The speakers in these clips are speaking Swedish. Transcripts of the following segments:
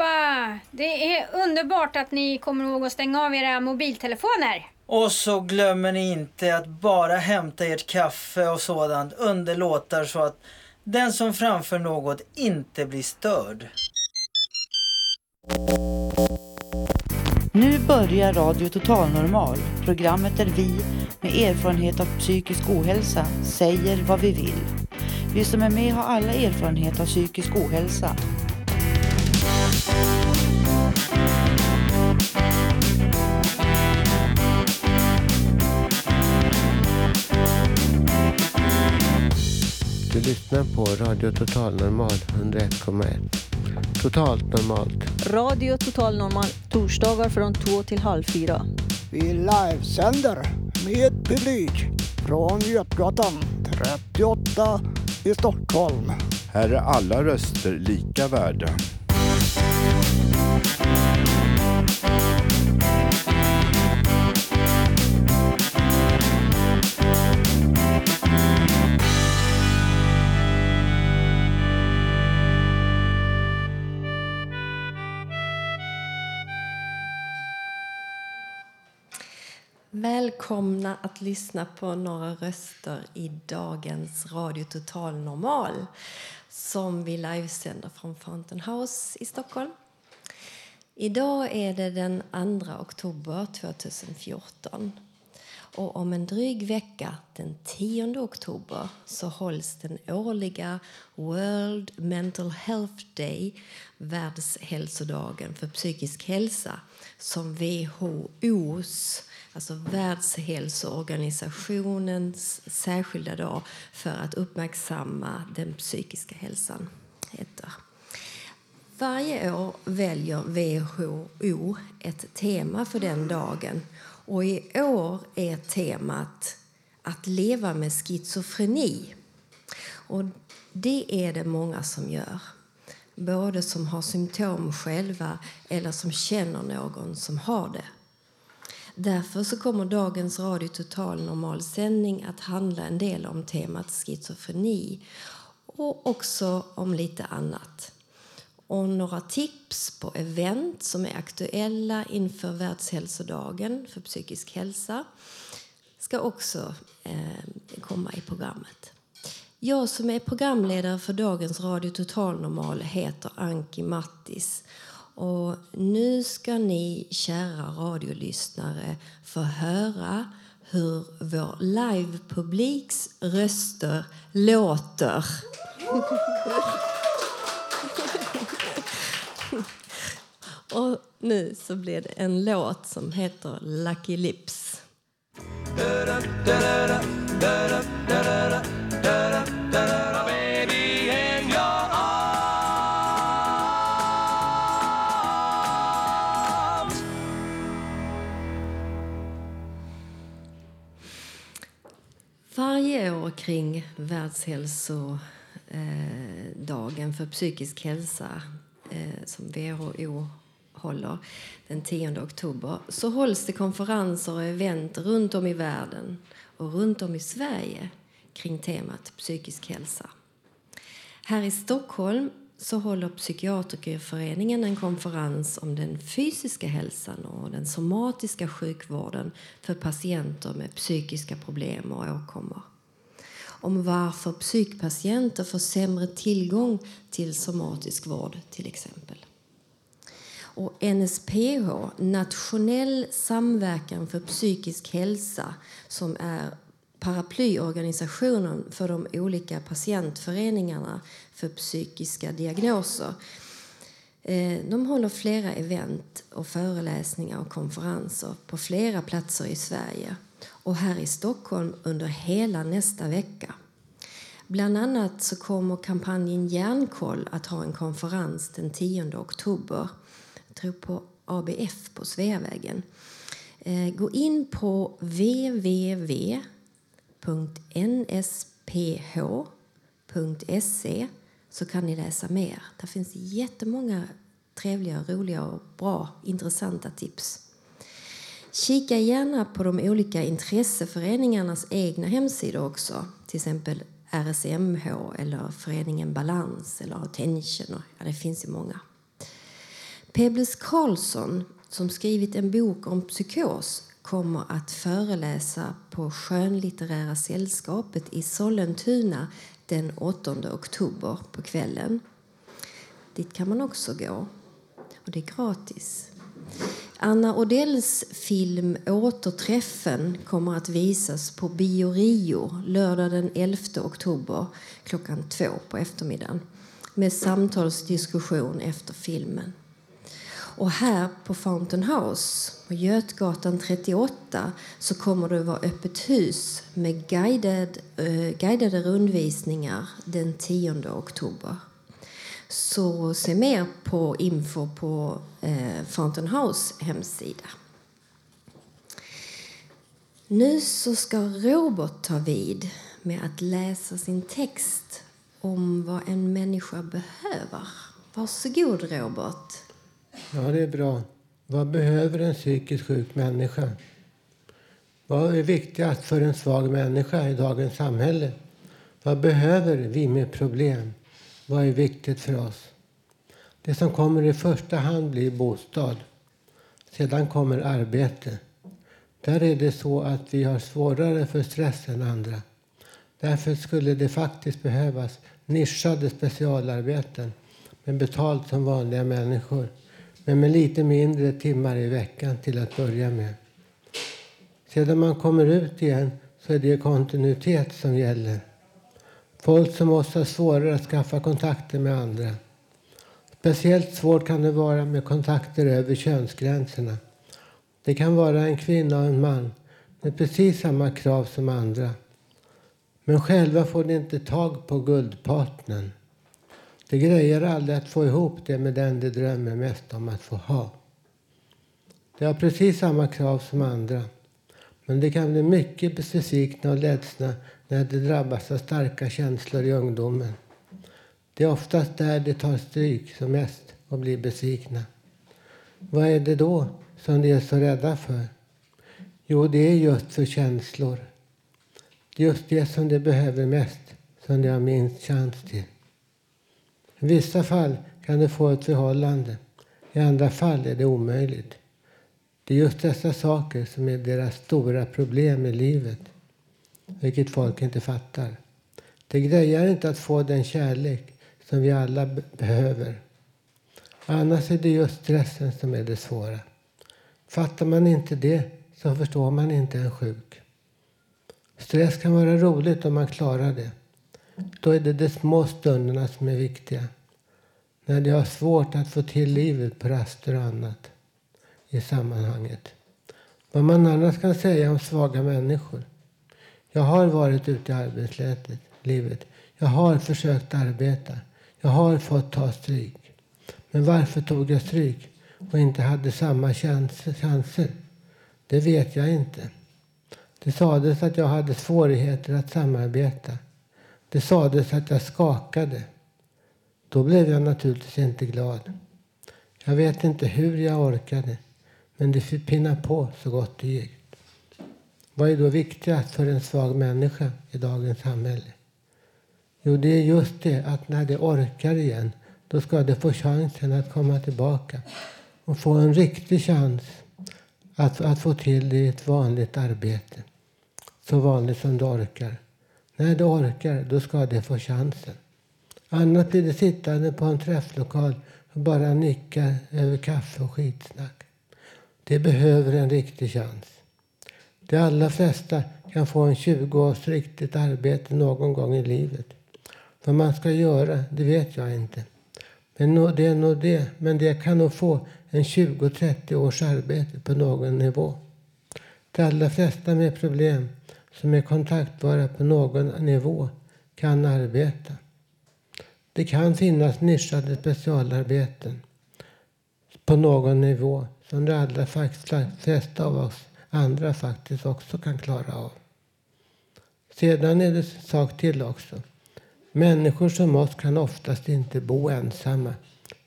allihopa! Det är underbart att ni kommer ihåg att stänga av era mobiltelefoner. Och så glömmer ni inte att bara hämta ert kaffe och sådant under låtar så att den som framför något inte blir störd. Nu börjar Radio Total Normal, programmet där vi med erfarenhet av psykisk ohälsa säger vad vi vill. Vi som är med har alla erfarenhet av psykisk ohälsa. Du lyssnar på Radio Total Normal 101,1. Totalt normalt. Radio Total Normal torsdagar från två till halv fyra. Vi livesänder med publik från Götgatan 38 i Stockholm. Här är alla röster lika värda. Välkomna att lyssna på några röster i dagens Radio Total Normal som vi livesänder från Fountain House i Stockholm. Idag är det den 2 oktober 2014. Och om en dryg vecka, den 10 oktober, så hålls den årliga World Mental Health Day, Världshälsodagen för psykisk hälsa, som WHOs alltså Världshälsoorganisationens särskilda dag för att uppmärksamma den psykiska hälsan heter. Varje år väljer WHO ett tema för den dagen. Och I år är temat att leva med schizofreni. Och det är det många som gör. Både som har symptom själva eller som känner någon som har det. Därför så kommer dagens Radio Total normalsändning att handla en del om temat schizofreni och också om lite annat. Och några tips på event som är aktuella inför Världshälsodagen för psykisk hälsa ska också eh, komma i programmet. Jag som är programledare för dagens Radio Total Normal heter Anki Mattis och nu ska ni, kära radiolyssnare, få höra hur vår livepubliks röster låter. Och nu så blir det en låt som heter Lucky Lips. Varje år kring Världshälsodagen för psykisk hälsa eh, som WHO håller den 10 oktober så hålls det konferenser och event runt om i världen och runt om i Sverige kring temat psykisk hälsa. Här i Stockholm så håller Psykiatrikerföreningen en konferens om den fysiska hälsan och den somatiska sjukvården för patienter med psykiska problem och åkommor. Om varför psykpatienter får sämre tillgång till somatisk vård till exempel. Och NSPH, Nationell samverkan för psykisk hälsa som är paraplyorganisationen för de olika patientföreningarna för psykiska diagnoser. Eh, de håller flera event och föreläsningar och konferenser på flera platser i Sverige och här i Stockholm under hela nästa vecka. Bland annat så kommer kampanjen Järnkoll att ha en konferens den 10 oktober. Jag tror på ABF på Sveavägen. Eh, gå in på www www.nsph.se så kan ni läsa mer. Där finns jättemånga trevliga, roliga och bra, intressanta tips. Kika gärna på de olika intresseföreningarnas egna hemsidor också. Till exempel RSMH eller föreningen Balans eller Attention. Ja, det finns ju många. Pebles Karlsson, som skrivit en bok om psykos kommer att föreläsa på Skönlitterära sällskapet i Sollentuna den 8 oktober på kvällen. Dit kan man också gå. Och det är gratis. Anna Odells film Återträffen kommer att visas på Bio Rio lördag den 11 oktober klockan två på eftermiddagen med samtalsdiskussion efter filmen. Och här på Fountain House, på Götgatan 38, så kommer det att vara öppet hus med guided, eh, guidade rundvisningar den 10 oktober. Så se mer på info på eh, Fountain House hemsida. Nu så ska Robert ta vid med att läsa sin text om vad en människa behöver. Varsågod, Robert. Ja, det är bra. Vad behöver en psykiskt sjuk människa? Vad är viktigast för en svag människa i dagens samhälle? Vad behöver vi med problem? Vad är viktigt för oss? Det som kommer i första hand blir bostad. Sedan kommer arbete. Där är det så att vi har svårare för stress än andra. Därför skulle det faktiskt behövas nischade specialarbeten med betalt som vanliga människor men med lite mindre timmar i veckan till att börja med. Sedan man kommer ut igen så är det kontinuitet som gäller. Folk som oss har svårare att skaffa kontakter med andra. Speciellt svårt kan det vara med kontakter över könsgränserna. Det kan vara en kvinna och en man med precis samma krav som andra. Men själva får de inte tag på guldpartnern. Det grejer aldrig att få ihop det med den de drömmer mest om att få ha. De har precis samma krav som andra. Men de kan bli mycket besvikna och ledsna när de drabbas av starka känslor i ungdomen. Det är oftast där de tar stryk som mest och blir besvikna. Vad är det då som de är så rädda för? Jo, det är just för känslor. Just det som de behöver mest, som de har minst chans till. I vissa fall kan de få ett förhållande. I andra fall är det omöjligt. Det är just dessa saker som är deras stora problem i livet, vilket folk inte fattar. Det grejar inte att få den kärlek som vi alla behöver. Annars är det just stressen som är det svåra. Fattar man inte det så förstår man inte en sjuk. Stress kan vara roligt om man klarar det. Då är det de små stunderna som är viktiga. När de har svårt att få till livet på raster och annat i sammanhanget. Vad man annars kan säga om svaga människor. Jag har varit ute i arbetslivet. Jag har försökt arbeta. Jag har fått ta stryk. Men varför tog jag stryk och inte hade samma chanser? Det vet jag inte. Det sades att jag hade svårigheter att samarbeta. Det sades att jag skakade. Då blev jag naturligtvis inte glad. Jag vet inte hur jag orkade, men det fick pinna på så gott det gick. Vad är då viktigast för en svag människa i dagens samhälle? Jo, det är just det att när de orkar igen, då ska de få chansen att komma tillbaka och få en riktig chans att, att få till det i ett vanligt arbete. Så vanligt som de orkar. När de orkar, då ska de få chansen. Annars blir de sittande på en träfflokal och bara nickar över kaffe och skitsnack. De behöver en riktig chans. De allra flesta kan få en 20 års riktigt arbete någon gång i livet. Vad man ska göra, det vet jag inte. Men det är nog det. Men det kan nog få en 20-30 års arbete på någon nivå. De allra flesta med problem som är kontaktbara på någon nivå kan arbeta. Det kan finnas nischade specialarbeten på någon nivå som de allra flesta av oss andra faktiskt också kan klara av. Sedan är det en sak till också. Människor som oss kan oftast inte bo ensamma.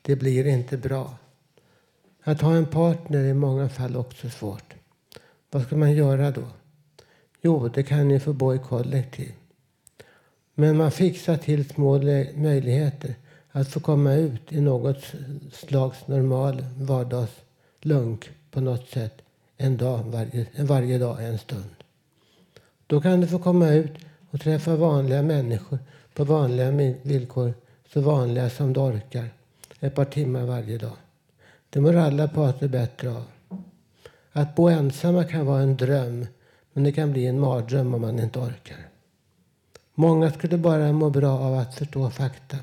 Det blir inte bra. Att ha en partner är i många fall också svårt. Vad ska man göra då? Jo, det kan ni få bo i kollektiv. Men man fixar till små möjligheter att få komma ut i något slags normal vardagslunk på något sätt en dag varje, varje dag en stund. Då kan du få komma ut och träffa vanliga människor på vanliga villkor, så vanliga som du orkar, ett par timmar varje dag. Det mår alla parter bättre av. Att bo ensamma kan vara en dröm, men det kan bli en mardröm om man inte orkar. Många skulle bara må bra av att förstå fakta.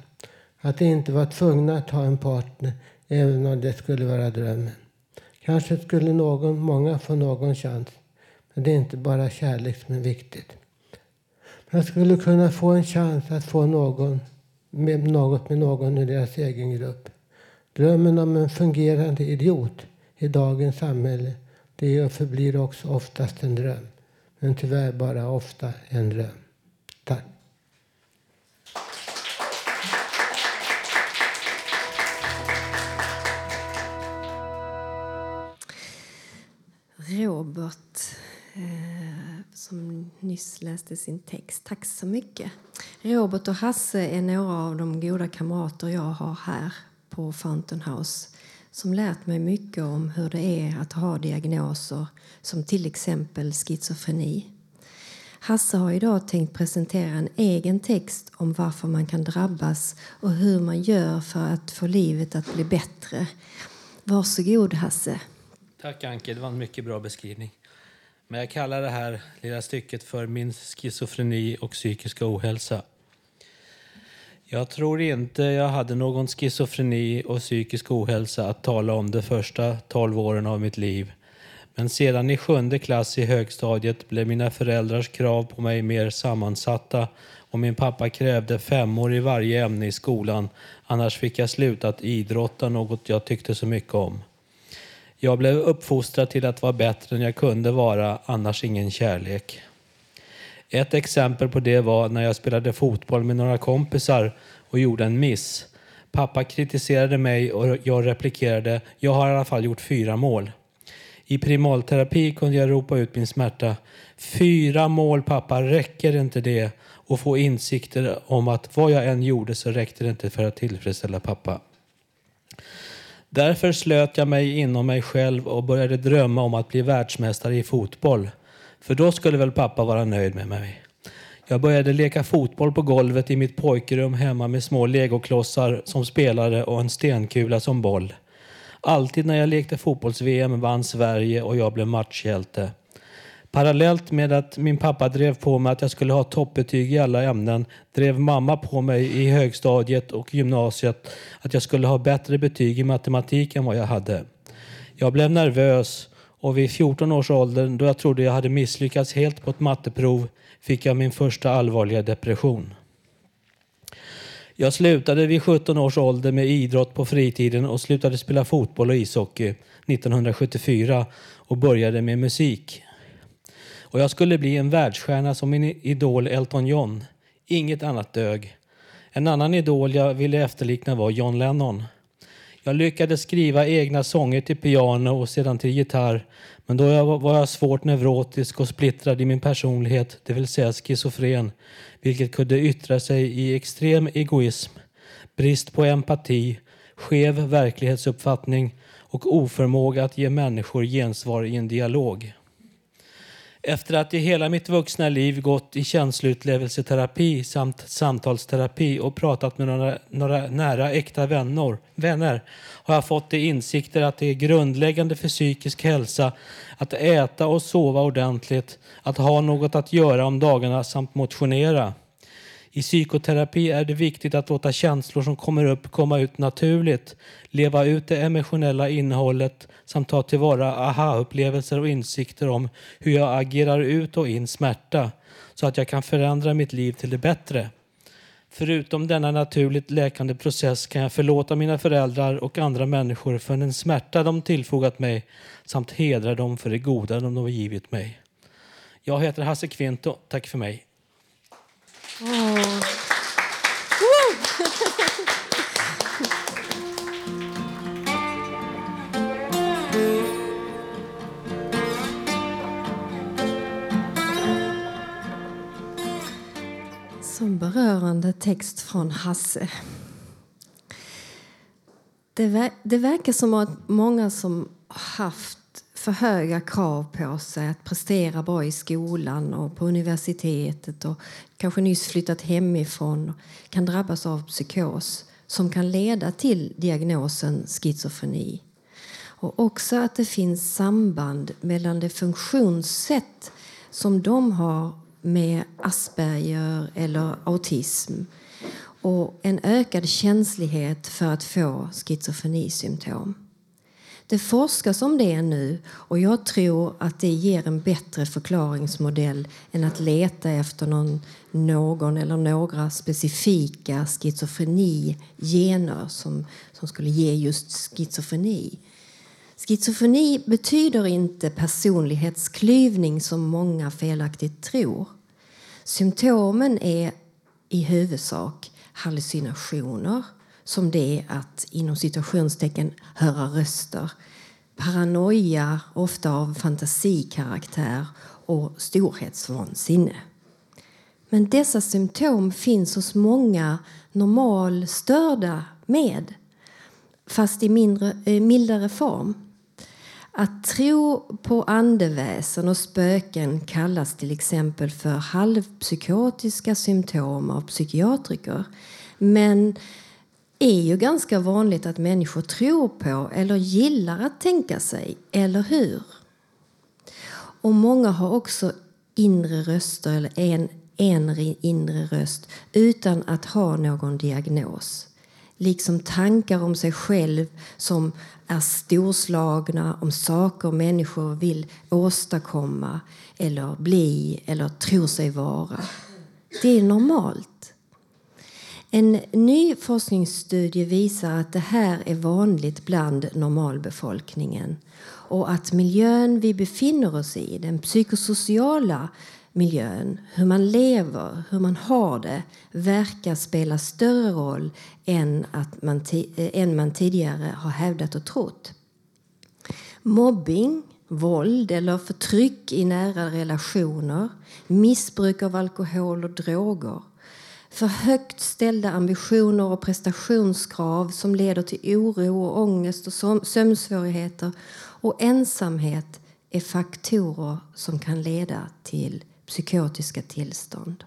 Att inte vara tvungna att ha en partner, även om det skulle vara drömmen. Kanske skulle någon, många få någon chans, men det är inte bara kärlek som är viktigt. Man skulle kunna få en chans att få någon med något med någon i deras egen grupp. Drömmen om en fungerande idiot i dagens samhälle det är och förblir också oftast en dröm. Men tyvärr bara ofta en dröm. Tack. Robert eh, som nyss läste sin text. Tack så mycket. Robert och Hasse är några av de goda kamrater jag har här på Fountain House som lärt mig mycket om hur det är att ha diagnoser som till exempel schizofreni. Hasse har idag tänkt presentera en egen text om varför man kan drabbas och hur man gör för att få livet att bli bättre. Varsågod, Hasse. Tack, Anke. Det var en mycket bra beskrivning. Men jag kallar det här lilla stycket för min schizofreni och psykiska ohälsa. Jag tror inte jag hade någon schizofreni och psykisk ohälsa att tala om de första 12 åren av mitt liv. Men sedan i sjunde klass i högstadiet blev mina föräldrars krav på mig mer sammansatta och min pappa krävde femmor i varje ämne i skolan annars fick jag sluta att idrotta, något jag tyckte så mycket om. Jag blev uppfostrad till att vara bättre än jag kunde vara, annars ingen kärlek. Ett exempel på det var när jag spelade fotboll med några kompisar och gjorde en miss. Pappa kritiserade mig och jag replikerade jag har i alla fall gjort fyra mål. I primalterapi kunde jag ropa ut min smärta. Fyra mål pappa, räcker inte det? Och få insikter om att vad jag än gjorde så räckte det inte för att tillfredsställa pappa. Därför slöt jag mig inom mig själv och började drömma om att bli världsmästare i fotboll. För då skulle väl pappa vara nöjd med mig. Jag började leka fotboll på golvet i mitt pojkrum hemma med små legoklossar som spelare och en stenkula som boll. Alltid när jag lekte fotbolls-VM vann Sverige och jag blev matchhjälte. Parallellt med att min pappa drev på mig att jag skulle ha toppbetyg i alla ämnen drev mamma på mig i högstadiet och gymnasiet att jag skulle ha bättre betyg i matematik än vad jag hade. Jag blev nervös och vid 14 års ålder, då jag trodde jag hade misslyckats helt på ett matteprov, fick jag min första allvarliga depression. Jag slutade vid 17 års ålder med idrott på fritiden och slutade spela fotboll och ishockey 1974 och började med musik. Och jag skulle bli en världsstjärna som min idol Elton John. Inget annat dög. En annan idol jag ville efterlikna var John Lennon. Jag lyckades skriva egna sånger till piano och sedan till gitarr men då var jag svårt neurotisk och splittrad i min personlighet, det vill säga schizofren, vilket kunde yttra sig i extrem egoism, brist på empati, skev verklighetsuppfattning och oförmåga att ge människor gensvar i en dialog. Efter att i hela mitt vuxna liv gått i känsloutlevelseterapi samt samtalsterapi och pratat med några, några nära äkta vänner, vänner har jag fått de insikter att det är grundläggande för psykisk hälsa att äta och sova ordentligt, att ha något att göra om dagarna samt motionera. I psykoterapi är det viktigt att låta känslor som kommer upp komma ut naturligt, leva ut det emotionella innehållet samt ta tillvara aha-upplevelser och insikter om hur jag agerar ut och in smärta så att jag kan förändra mitt liv till det bättre. Förutom denna naturligt läkande process kan jag förlåta mina föräldrar och andra människor för den smärta de tillfogat mig samt hedra dem för det goda de har givit mig. Jag heter Hasse Kvinto. Tack för mig. Oh. Som berörande text från Hasse. Det, ver det verkar som att många som haft för höga krav på sig att prestera bra i skolan och på universitetet och kanske nyss flyttat hemifrån kan drabbas av psykos som kan leda till diagnosen schizofreni. Och också att det finns samband mellan det funktionssätt som de har med Asperger eller autism och en ökad känslighet för att få schizofrenisymptom. Det forskas om det nu och jag tror att det ger en bättre förklaringsmodell än att leta efter någon, någon eller några specifika schizofreni-gener som, som skulle ge just schizofreni. Schizofreni betyder inte personlighetsklyvning som många felaktigt tror. Symptomen är i huvudsak hallucinationer som det är att inom situationstecken höra röster. Paranoia, ofta av fantasikaraktär och storhetsvansinne. Men dessa symptom finns hos många normalstörda med, fast i mindre, eh, mildare form. Att tro på andeväsen och spöken kallas till exempel för halvpsykotiska symptom av psykiatriker. Men är ju ganska vanligt att människor tror på eller gillar att tänka sig, eller hur? Och många har också inre röster, eller en, en inre röst, utan att ha någon diagnos. Liksom tankar om sig själv som är storslagna om saker människor vill åstadkomma eller bli eller tror sig vara. Det är normalt. En ny forskningsstudie visar att det här är vanligt bland normalbefolkningen och att miljön vi befinner oss i, den psykosociala miljön, hur man lever, hur man har det verkar spela större roll än, att man, än man tidigare har hävdat och trott. Mobbing, våld eller förtryck i nära relationer, missbruk av alkohol och droger för högt ställda ambitioner och prestationskrav som leder till oro och ångest och sömnsvårigheter och ensamhet är faktorer som kan leda till psykotiska tillstånd.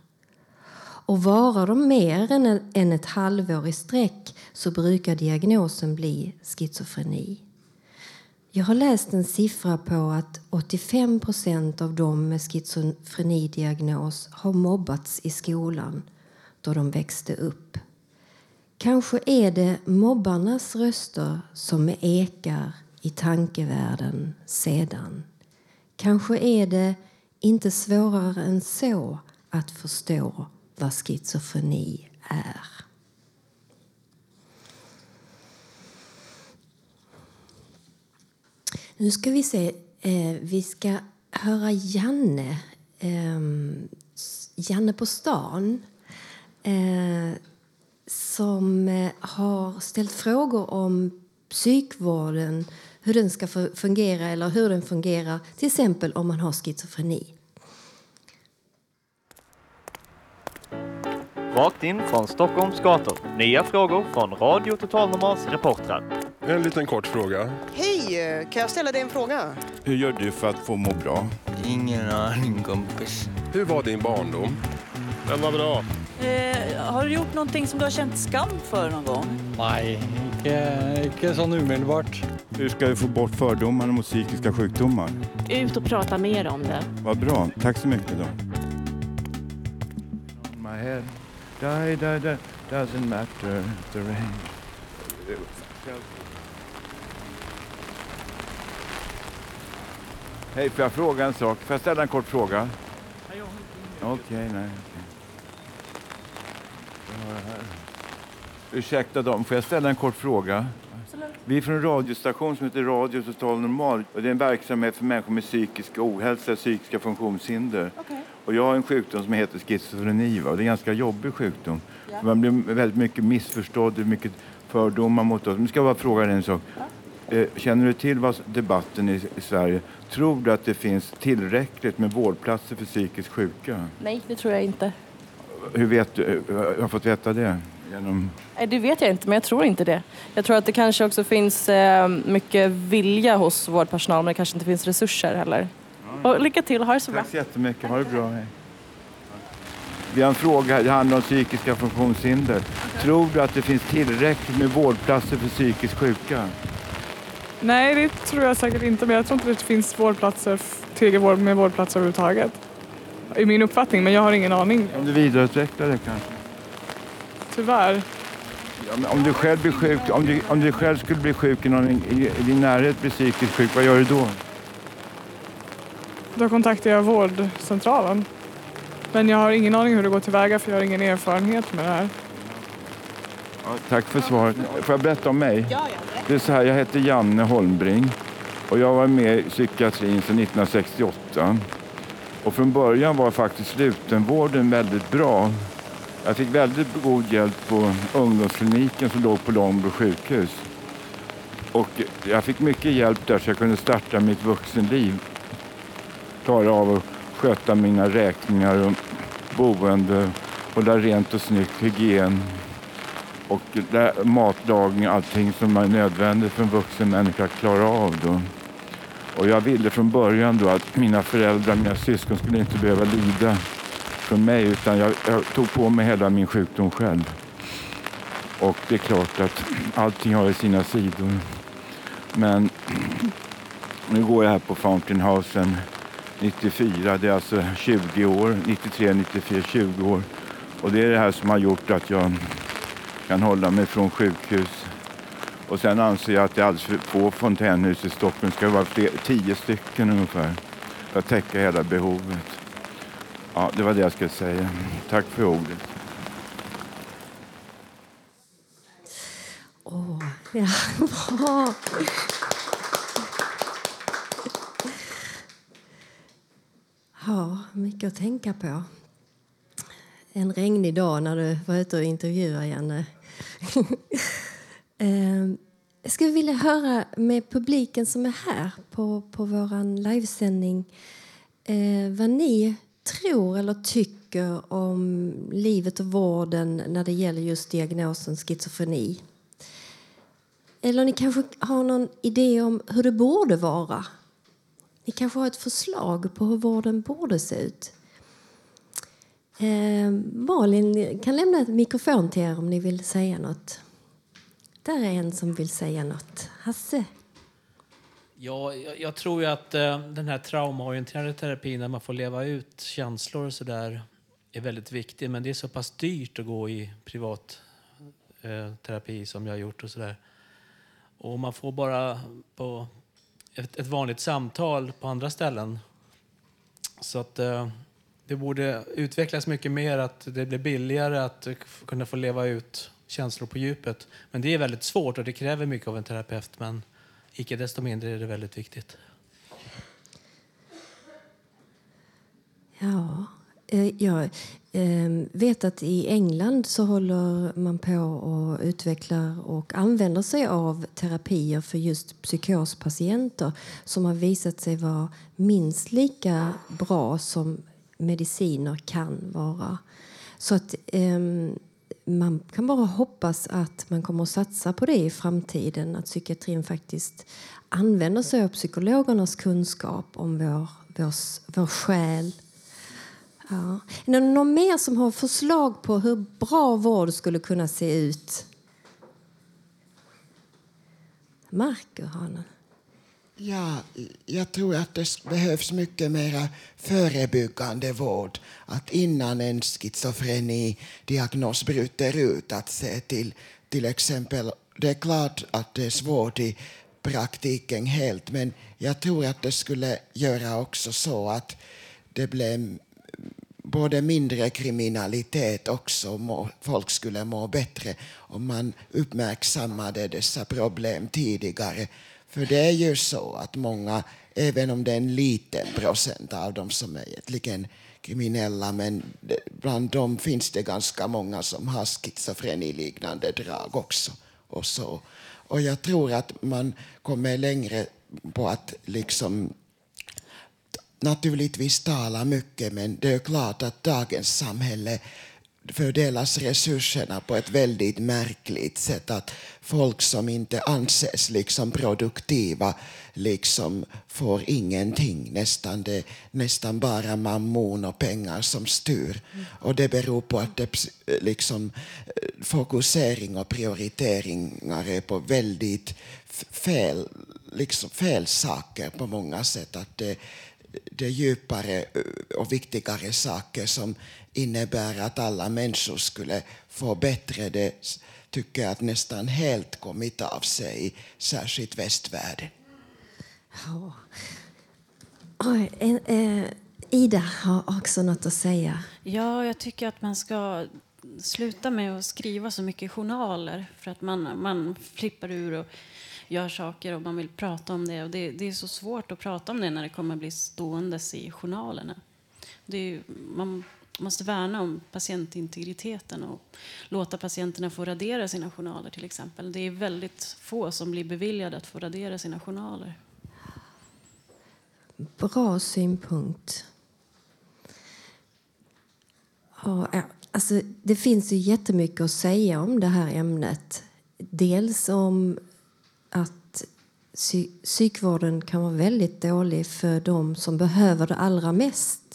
Och varar de mer än ett halvår i sträck så brukar diagnosen bli schizofreni. Jag har läst en siffra på att 85 procent av dem med schizofrenidiagnos har mobbats i skolan då de växte upp. Kanske är det mobbarnas röster som ekar i tankevärlden sedan. Kanske är det inte svårare än så att förstå vad schizofreni är. Nu ska vi se. Eh, vi ska höra Janne. Ehm, Janne på stan eh, som eh, har ställt frågor om psykvården, hur den ska fungera eller hur den fungerar, till exempel om man har schizofreni. Rakt in från Stockholms gator. Nya frågor från Radio Totalnormals reportrar. En liten kort fråga. Hej! Kan jag ställa dig en fråga? Hur gör du för att få må bra? Ingen aning kompis. Hur var din barndom? Den var bra. Eh, har du gjort någonting som du har känt skam för någon gång? Nej, inte, inte så omedelbart. Hur ska vi få bort fördomarna mot psykiska sjukdomar? Ut och prata mer om det. Vad bra. Tack så mycket då. My head. Die, die, die. Doesn't matter the rain. Hej, får jag fråga en sak? Får jag ställa en kort fråga? Okej, okay, nej. Ursäkta dem, får jag ställa en kort fråga? Vi är från en radiostation som heter Radio Total Normal. Och det är en verksamhet för människor med psykisk ohälsa, psykiska funktionshinder. Okay. Och jag har en sjukdom som heter schizofreni. Va? Det är en ganska jobbig sjukdom. Ja. Man blir väldigt mycket missförstådd, mycket fördomar mot oss. Nu ska jag bara fråga dig en sak. Ja. Eh, känner du till vad debatten i, i Sverige? Tror du att det finns tillräckligt med vårdplatser för psykiskt sjuka? Nej, det tror jag inte. Hur vet du? Har fått veta det? Genom... Nej, det vet jag inte, men jag tror inte det. Jag tror att det kanske också finns eh, mycket vilja hos vårdpersonal, men det kanske inte finns resurser heller. Och lycka till, ha det så bra. Tack så jättemycket. Ha det bra. Hej. Vi har en fråga. Det handlar om psykiska funktionshinder. Tror du att det finns tillräckligt med vårdplatser för psykiskt sjuka? Nej, det tror jag säkert inte. Men jag tror inte det finns vårdplatser, tillräckligt vård med vårdplatser överhuvudtaget. I min uppfattning, men jag har ingen aning. Om du vidareutvecklar det kanske? Tyvärr. Ja, men om, du själv blir sjuk, om, du, om du själv skulle bli sjuk i, någon, i, i din närhet blir psykiskt sjuk, vad gör du då? Då kontaktar jag vårdcentralen. Men jag har ingen aning hur det går tillväga för jag har ingen erfarenhet med det här. Ja, tack för svaret. Får jag berätta om mig? Det är så här, jag heter Janne Holmbring och jag var med i psykiatrin sedan 1968. Och från början var faktiskt slutenvården väldigt bra. Jag fick väldigt god hjälp på ungdomskliniken som låg på Långbro sjukhus. Och jag fick mycket hjälp där så jag kunde starta mitt vuxenliv. Klara av att sköta mina räkningar och boende, hålla rent och snyggt, hygien och matlagning, allting som är nödvändigt för en vuxen människa att klara av. Då. Och jag ville från början då att mina föräldrar, mina syskon skulle inte behöva lida från mig utan jag, jag tog på mig hela min sjukdom själv. Och det är klart att allting har ju sina sidor. Men nu går jag här på Fountain House 94, det är alltså 20 år, 93, 94, 20 år. Och det är det här som har gjort att jag kan hålla mig från sjukhus. Och sen anser jag att det är alldeles för få fontänhus i Stockholm. Det ska vara fler, tio stycken ungefär för att täcka hela behovet. Ja, det var det jag skulle säga. Tack för ordet. Åh, ja, bra. Ja, mycket att tänka på. En regnig dag när du var ute och intervjuade Janne. Ehm, jag skulle vilja höra med publiken som är här på, på vår livesändning eh, vad ni tror eller tycker om livet och vården när det gäller just diagnosen schizofreni. Eller ni kanske har någon idé om hur det borde vara. Ni kanske har ett förslag på hur vården borde se ut. Eh, Malin kan lämna en mikrofon till er om ni vill säga något. Där är en som vill säga något. Hasse? Ja, jag, jag tror ju att eh, den här traumaorienterade terapin, där man får leva ut känslor och sådär, är väldigt viktig. Men det är så pass dyrt att gå i privat eh, terapi som jag har gjort och sådär. Och man får bara på ett, ett vanligt samtal på andra ställen. Så att eh, det borde utvecklas mycket mer, att det blir billigare att kunna få leva ut känslor på djupet. Men det är väldigt svårt och det kräver mycket av en terapeut. Men icke desto mindre är det väldigt viktigt. Ja, eh, jag ehm, vet att i England så håller man på och utvecklar och använder sig av terapier för just psykospatienter som har visat sig vara minst lika bra som mediciner kan vara. Så att ehm, man kan bara hoppas att man kommer att satsa på det i framtiden. Att psykiatrin faktiskt använder sig av psykologernas kunskap om vår, vår, vår själ. Ja. Är det någon mer som har förslag på hur bra vård skulle kunna se ut? Marco har någon. Ja, jag tror att det behövs mycket mer förebyggande vård. Att innan en schizofreni-diagnos bryter ut, att se till till exempel... Det är klart att det är svårt i praktiken helt, men jag tror att det skulle göra också så att det blev både mindre kriminalitet också, må, folk skulle må bättre om man uppmärksammade dessa problem tidigare. För det är ju så att många, även om det är en liten procent av dem som är egentligen kriminella, men bland dem finns det ganska många som har schizofreniliknande drag också. Och, så. och jag tror att man kommer längre på att liksom naturligtvis tala mycket, men det är klart att dagens samhälle fördelas resurserna på ett väldigt märkligt sätt. Att folk som inte anses liksom produktiva liksom får ingenting. Nästan, det, nästan bara mammon och pengar som styr. Och det beror på att det, liksom, fokusering och prioriteringar är på väldigt fel, liksom fel saker på många sätt. Att det, det djupare och viktigare saker som innebär att alla människor skulle få bättre, det tycker jag att nästan helt kommit av sig, särskilt västvärlden. Ja. En, eh, Ida har också något att säga. Ja, jag tycker att man ska sluta med att skriva så mycket journaler för att man, man flippar ur och gör saker och man vill prata om det. Och det, det är så svårt att prata om det när det kommer bli ståendes i journalerna. Det är, man måste värna om patientintegriteten och låta patienterna få radera sina journaler till exempel. Det är väldigt få som blir beviljade att få radera sina journaler. Bra synpunkt. Ja, alltså, det finns ju jättemycket att säga om det här ämnet. Dels om att psy psykvården kan vara väldigt dålig för de som behöver det allra mest.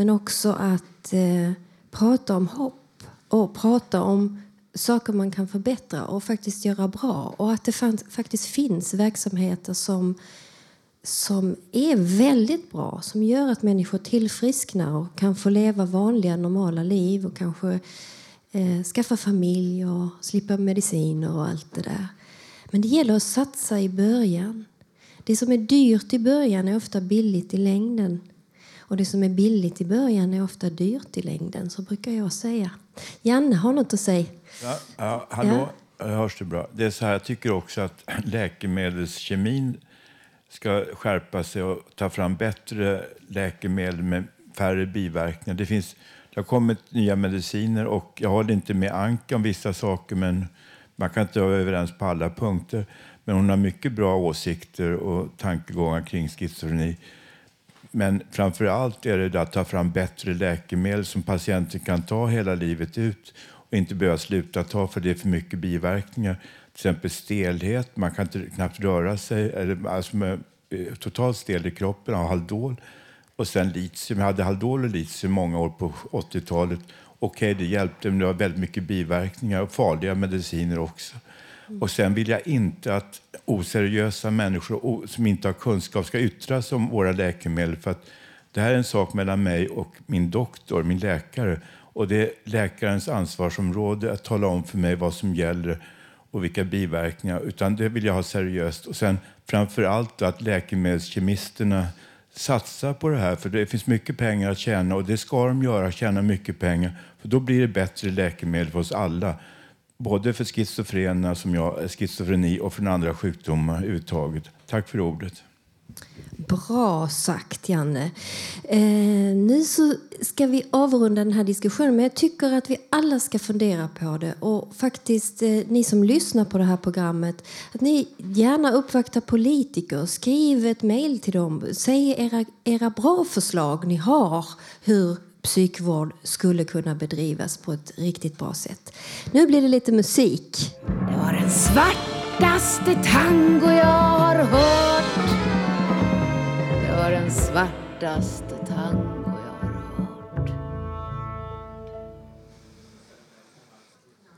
Men också att eh, prata om hopp och prata om saker man kan förbättra och faktiskt göra bra. Och att det faktiskt finns verksamheter som, som är väldigt bra, som gör att människor tillfrisknar och kan få leva vanliga, normala liv och kanske eh, skaffa familj och slippa mediciner och allt det där. Men det gäller att satsa i början. Det som är dyrt i början är ofta billigt i längden. Och det som är billigt i början är ofta dyrt i längden, så brukar jag säga. Janne har något att säga. Ja, ja, hallå, ja. hörs det bra? Det är så här, jag tycker också att läkemedelskemin ska skärpa sig och ta fram bättre läkemedel med färre biverkningar. Det, finns, det har kommit nya mediciner och jag håller inte med Anka om vissa saker men man kan inte vara överens på alla punkter. Men hon har mycket bra åsikter och tankegångar kring schizofreni. Men framför allt är det att ta fram bättre läkemedel som patienten kan ta hela livet ut och inte behöva sluta ta för det är för mycket biverkningar. Till exempel stelhet, man kan inte knappt röra sig, eller, alltså med, eh, totalt stel i kroppen av Haldol. Och sen litium. Jag hade Haldol och litium många år på 80-talet. Okej, okay, det hjälpte, men det var väldigt mycket biverkningar och farliga mediciner också. Och sen vill jag inte att oseriösa människor som inte har kunskap ska yttra sig om våra läkemedel. För att det här är en sak mellan mig och min doktor, min läkare. Och det är läkarens ansvarsområde att tala om för mig vad som gäller och vilka biverkningar. Utan det vill jag ha seriöst. Och sen framför allt att läkemedelskemisterna satsar på det här. För det finns mycket pengar att tjäna och det ska de göra, tjäna mycket pengar. För då blir det bättre läkemedel för oss alla både för schizofrena som jag, eh, schizofreni och för andra sjukdomar överhuvudtaget. Tack för ordet. Bra sagt, Janne. Eh, nu så ska vi avrunda den här diskussionen, men jag tycker att vi alla ska fundera på det. Och faktiskt, eh, ni som lyssnar på det här programmet, att ni gärna uppvaktar politiker. Skriv ett mejl till dem. Säg era, era bra förslag ni har hur psykvård skulle kunna bedrivas på ett riktigt bra sätt. Nu blir det lite musik. Det var den svartaste tango jag har hört. Det var den svartaste tango jag har hört.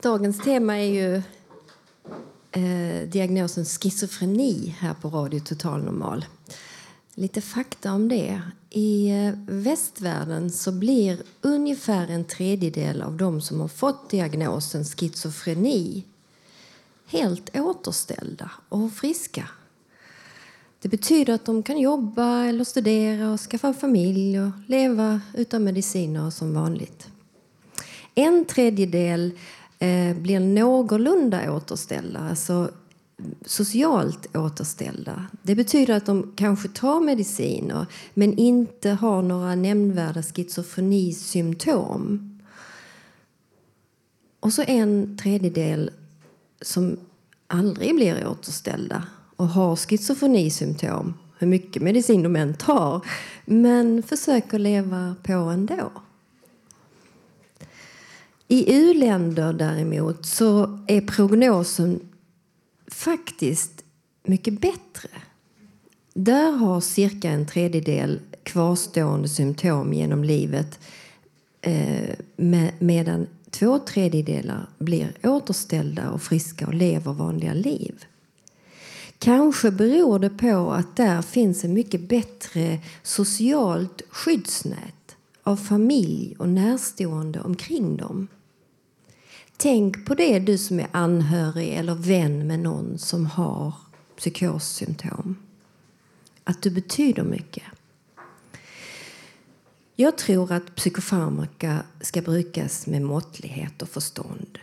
Dagens tema är ju eh, diagnosen schizofreni här på Radio Total Normal. Lite fakta om det. I eh, västvärlden så blir ungefär en tredjedel av de som har fått diagnosen schizofreni helt återställda och friska. Det betyder att de kan jobba eller studera och skaffa familj och leva utan mediciner som vanligt. En tredjedel eh, blir någorlunda återställda, alltså socialt återställda. Det betyder att de kanske tar mediciner men inte har några nämnvärda schizofrenisymptom. Och så en tredjedel som aldrig blir återställda och har schizofrenisymptom hur mycket medicin de än tar men försöker leva på ändå. I u-länder däremot så är prognosen faktiskt mycket bättre. Där har cirka en tredjedel kvarstående symptom genom livet eh, med, medan två tredjedelar blir återställda och friska och lever vanliga liv. Kanske beror det på att där finns en mycket bättre socialt skyddsnät av familj och närstående omkring dem. Tänk på det du som är anhörig eller vän med någon som har psykossymptom. Att du betyder mycket. Jag tror att psykofarmaka ska brukas med måttlighet och förstånd.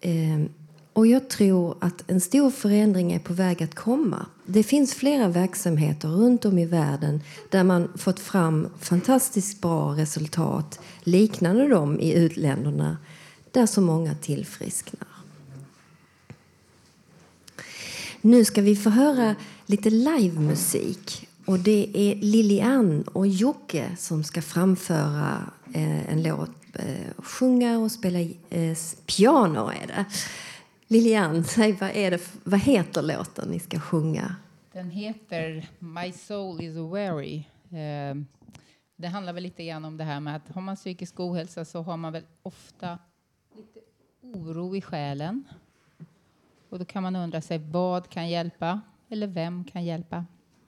Ehm, och jag tror att en stor förändring är på väg att komma. Det finns flera verksamheter runt om i världen där man fått fram fantastiskt bra resultat liknande dem i utländerna där så många tillfrisknar. Nu ska vi få höra lite livemusik. Och det är Lilian och Jocke som ska framföra eh, en låt, eh, sjunga och spela eh, piano. Är det. Lilian, säg vad, är det, vad heter låten ni ska sjunga? Den heter My soul is weary. Det handlar väl lite grann om det här med att har man psykisk ohälsa så har man väl ofta oro i själen. Och då kan man undra sig vad kan hjälpa eller vem kan hjälpa?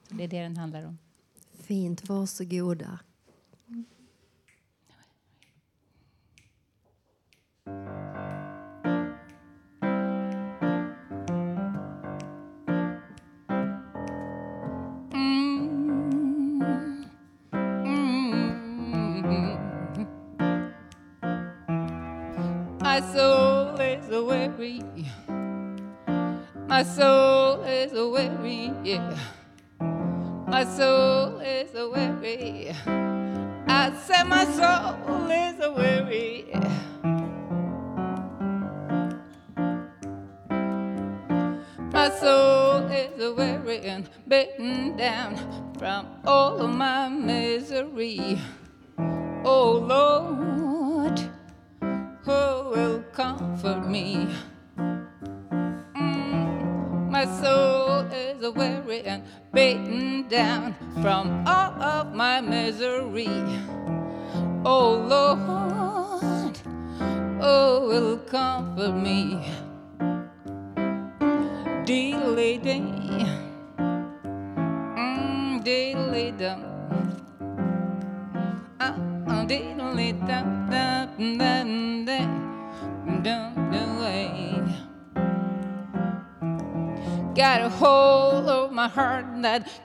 Det är det den handlar om. Fint, varsågoda. My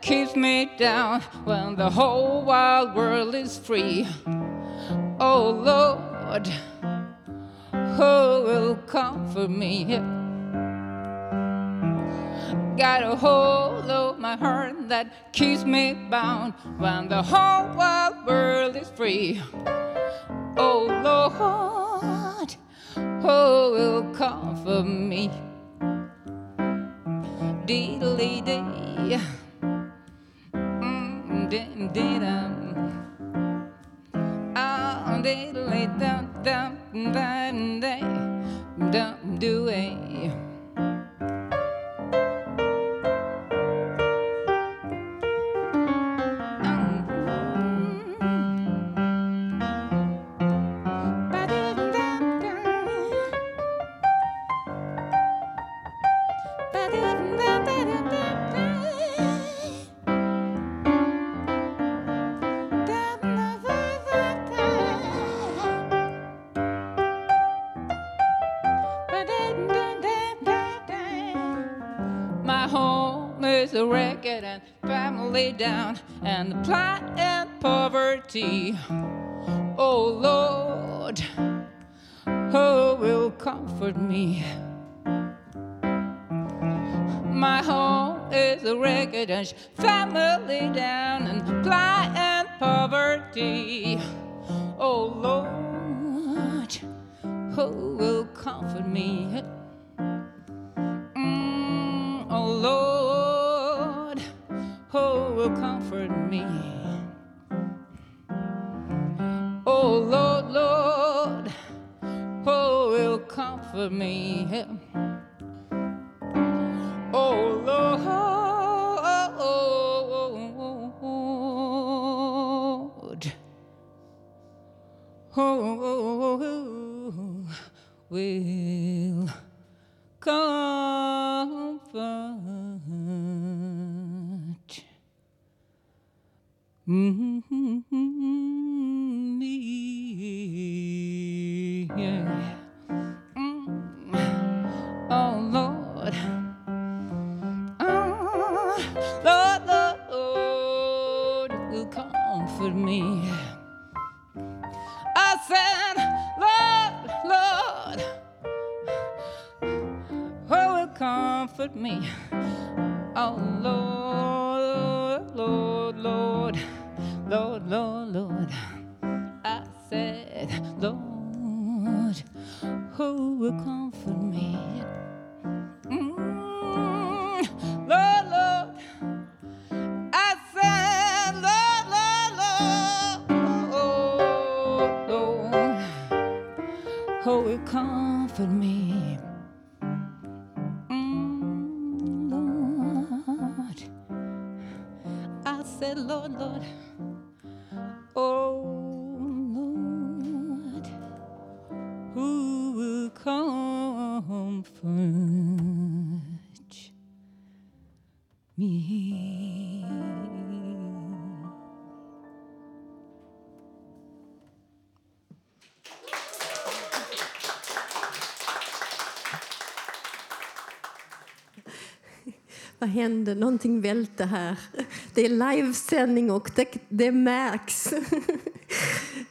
keeps me down when the whole wild world is free. Oh Lord, who will comfort me? Got a hold of my heart that keeps me bound when the whole wide world is free. Oh Lord, who will comfort me? Diddly dee dim dum all do it down and the plight and poverty. Me. Oh Lord, oh, will comfort me. Yeah. Hände? Någonting välte här. Det är livesändning och det, det märks.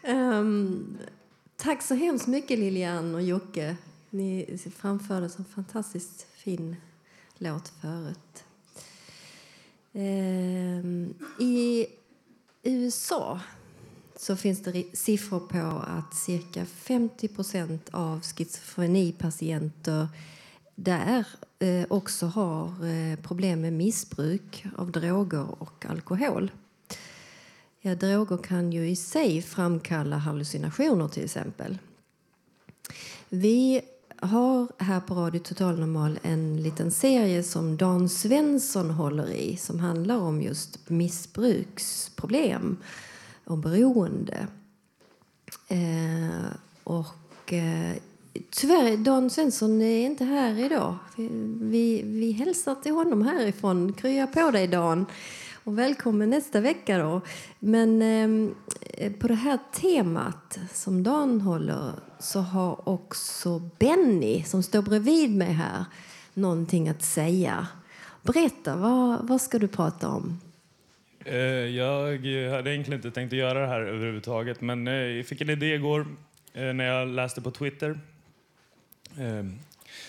um, tack så hemskt mycket Lilian och Jocke. Ni framförde en fantastiskt fin låt förut. Um, I USA så finns det siffror på att cirka 50 procent av schizofrenipatienter där Eh, också har eh, problem med missbruk av droger och alkohol. Ja, droger kan ju i sig framkalla hallucinationer till exempel. Vi har här på Radio Total Normal en liten serie som Dan Svensson håller i som handlar om just missbruksproblem och beroende. Eh, och eh, tyvärr, Dan Svensson är inte här idag. Vi, vi, hälsar till honom härifrån. Krya på dig Dan. Och välkommen nästa vecka då. Men eh, på det här temat som Dan håller så har också Benny som står bredvid mig här någonting att säga. Berätta, vad, vad ska du prata om? Eh, Jag hade egentligen inte tänkt att göra det här överhuvudtaget men eh, jag fick en idé igår eh, när jag läste på Twitter. Eh,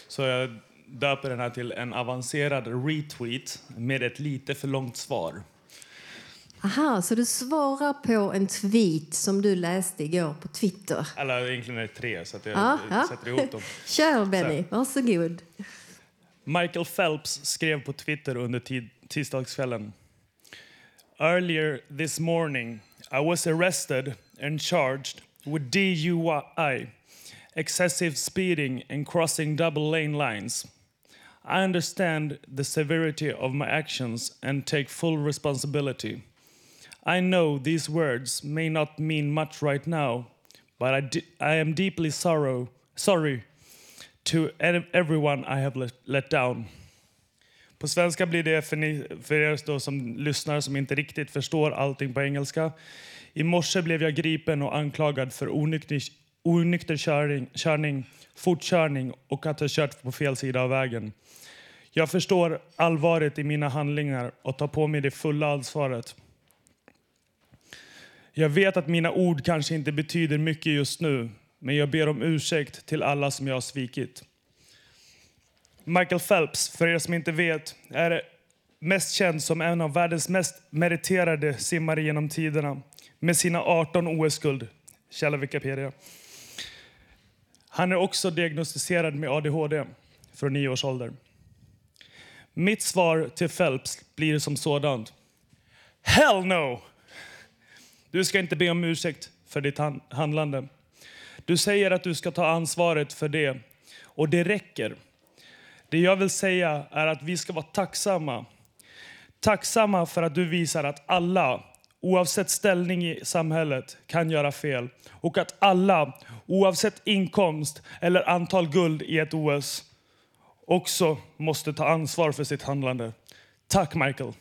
Så jag döper den här till en avancerad retweet med ett lite för långt svar. Aha, så du svarar på en tweet som du läste igår på Twitter? Eller egentligen är det tre så att jag Ja, ja. sätter ihop dem. Kör Benny, varsågod. Michael Phelps skrev på Twitter under tisdagskvällen. Earlier this morning I was arrested and charged with DUI, excessive speeding and crossing double lane lines. I understand the severity of my actions and take full responsibility. I know these words may not mean much right now, but I, I am deeply sorrow, sorry to everyone I have let, let down. På svenska blir det för, ni, för er då som lyssnar som inte riktigt förstår allting på engelska. I morse blev jag gripen och anklagad för onykter, onykter körning, körning, fortkörning och att ha kört på fel sida av vägen. Jag förstår allvaret i mina handlingar och tar på mig det fulla ansvaret. Jag vet att mina ord kanske inte betyder mycket just nu, men jag ber om ursäkt till alla som jag har svikit. Michael Phelps, för er som inte vet, är mest känd som en av världens mest meriterade simmare genom tiderna med sina 18 OS-guld. Källa Wikipedia. Han är också diagnostiserad med ADHD från nio års ålder. Mitt svar till Phelps blir som sådant. Hell no! Du ska inte be om ursäkt för ditt handlande. Du säger att du ska ta ansvaret för det, Och det räcker. Det jag vill säga är att vi ska vara tacksamma. Tacksamma för att du visar att alla, oavsett ställning i samhället, kan göra fel. Och att alla, oavsett inkomst eller antal guld i ett OS, också måste ta ansvar för sitt handlande. Tack Michael.